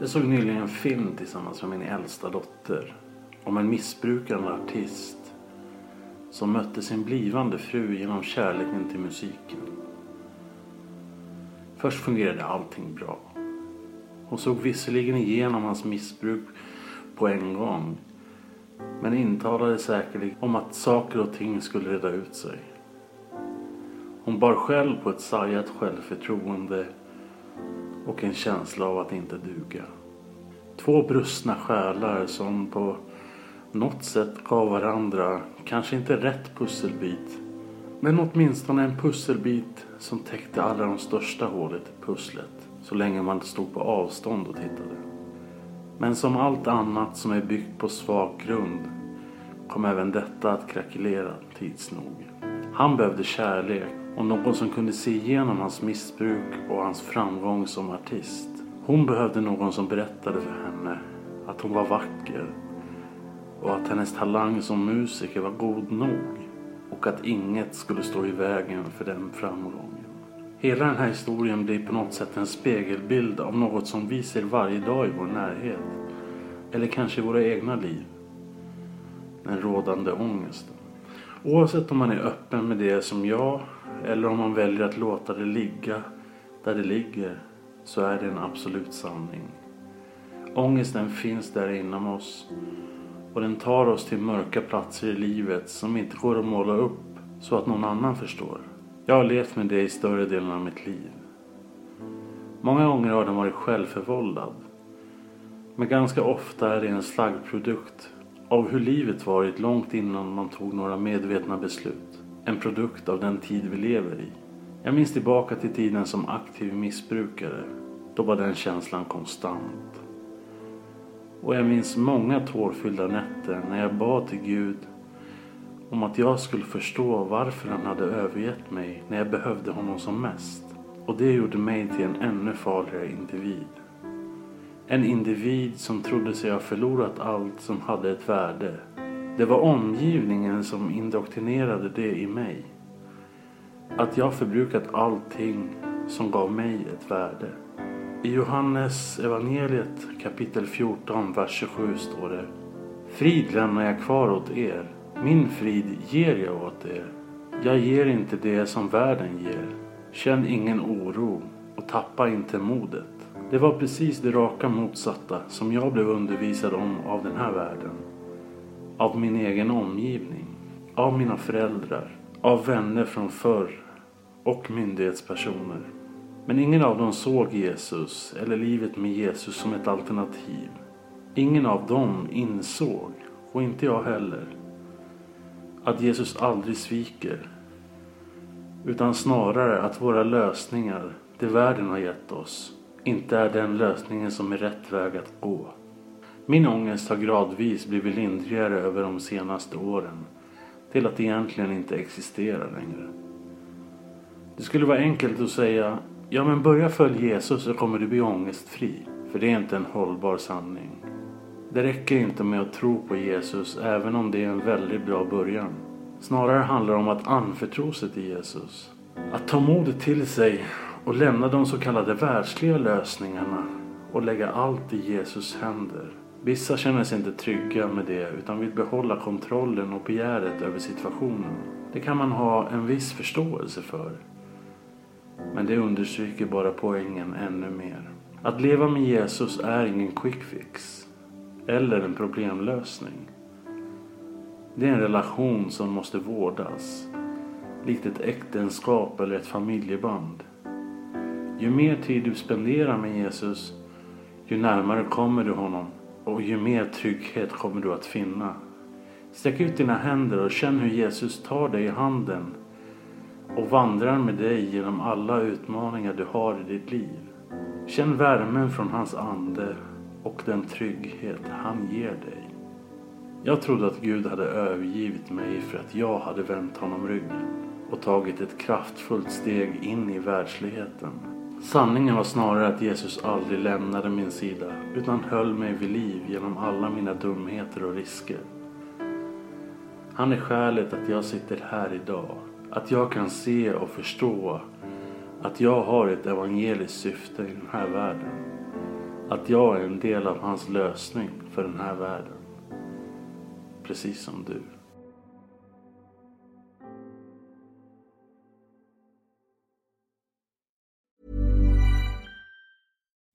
Jag såg nyligen en film tillsammans med min äldsta dotter om en missbrukande artist som mötte sin blivande fru genom kärleken till musiken. Först fungerade allting bra. Hon såg visserligen igenom hans missbruk på en gång men intalade säkerligen om att saker och ting skulle reda ut sig. Hon bar själv på ett sargat självförtroende och en känsla av att inte duga. Två brustna själar som på något sätt gav varandra, kanske inte rätt pusselbit, men åtminstone en pusselbit som täckte alla de största hålet i pusslet så länge man stod på avstånd och tittade. Men som allt annat som är byggt på svag grund kom även detta att krackelera tids nog. Han behövde kärlek och någon som kunde se igenom hans missbruk och hans framgång som artist. Hon behövde någon som berättade för henne att hon var vacker och att hennes talang som musiker var god nog och att inget skulle stå i vägen för den framgången. Hela den här historien blir på något sätt en spegelbild av något som vi ser varje dag i vår närhet. Eller kanske i våra egna liv. Den rådande ångesten. Oavsett om man är öppen med det som jag eller om man väljer att låta det ligga där det ligger så är det en absolut sanning. Ångesten finns där inom oss och den tar oss till mörka platser i livet som inte går att måla upp så att någon annan förstår. Jag har levt med det i större delen av mitt liv. Många gånger har den varit självförvållad. Men ganska ofta är det en slaggprodukt av hur livet varit långt innan man tog några medvetna beslut. En produkt av den tid vi lever i. Jag minns tillbaka till tiden som aktiv missbrukare. Då var den känslan konstant. Och jag minns många tårfyllda nätter när jag bad till Gud om att jag skulle förstå varför han hade övergett mig när jag behövde honom som mest. Och det gjorde mig till en ännu farligare individ. En individ som trodde sig ha förlorat allt som hade ett värde. Det var omgivningen som indoktrinerade det i mig. Att jag förbrukat allting som gav mig ett värde. I Johannes evangeliet kapitel 14, vers 27 står det Frid lämnar jag kvar åt er, min frid ger jag åt er. Jag ger inte det som världen ger. Känn ingen oro och tappa inte modet. Det var precis det raka motsatta som jag blev undervisad om av den här världen. Av min egen omgivning. Av mina föräldrar. Av vänner från förr. Och myndighetspersoner. Men ingen av dem såg Jesus eller livet med Jesus som ett alternativ. Ingen av dem insåg, och inte jag heller, att Jesus aldrig sviker. Utan snarare att våra lösningar, det världen har gett oss, inte är den lösningen som är rätt väg att gå. Min ångest har gradvis blivit lindrigare över de senaste åren till att egentligen inte existera längre. Det skulle vara enkelt att säga Ja men börja följa Jesus så kommer du bli ångestfri. För det är inte en hållbar sanning. Det räcker inte med att tro på Jesus även om det är en väldigt bra början. Snarare handlar det om att anförtro sig till Jesus. Att ta modet till sig och lämna de så kallade världsliga lösningarna och lägga allt i Jesus händer. Vissa känner sig inte trygga med det utan vill behålla kontrollen och begäret över situationen. Det kan man ha en viss förståelse för. Men det understryker bara poängen ännu mer. Att leva med Jesus är ingen quick fix. Eller en problemlösning. Det är en relation som måste vårdas. likt ett äktenskap eller ett familjeband. Ju mer tid du spenderar med Jesus, ju närmare kommer du honom och ju mer trygghet kommer du att finna. Sträck ut dina händer och känn hur Jesus tar dig i handen och vandrar med dig genom alla utmaningar du har i ditt liv. Känn värmen från hans ande och den trygghet han ger dig. Jag trodde att Gud hade övergivit mig för att jag hade vänt honom ryggen och tagit ett kraftfullt steg in i världsligheten. Sanningen var snarare att Jesus aldrig lämnade min sida utan höll mig vid liv genom alla mina dumheter och risker. Han är skälet att jag sitter här idag. Att jag kan se och förstå att jag har ett evangeliskt syfte i den här världen. Att jag är en del av hans lösning för den här världen. Precis som du.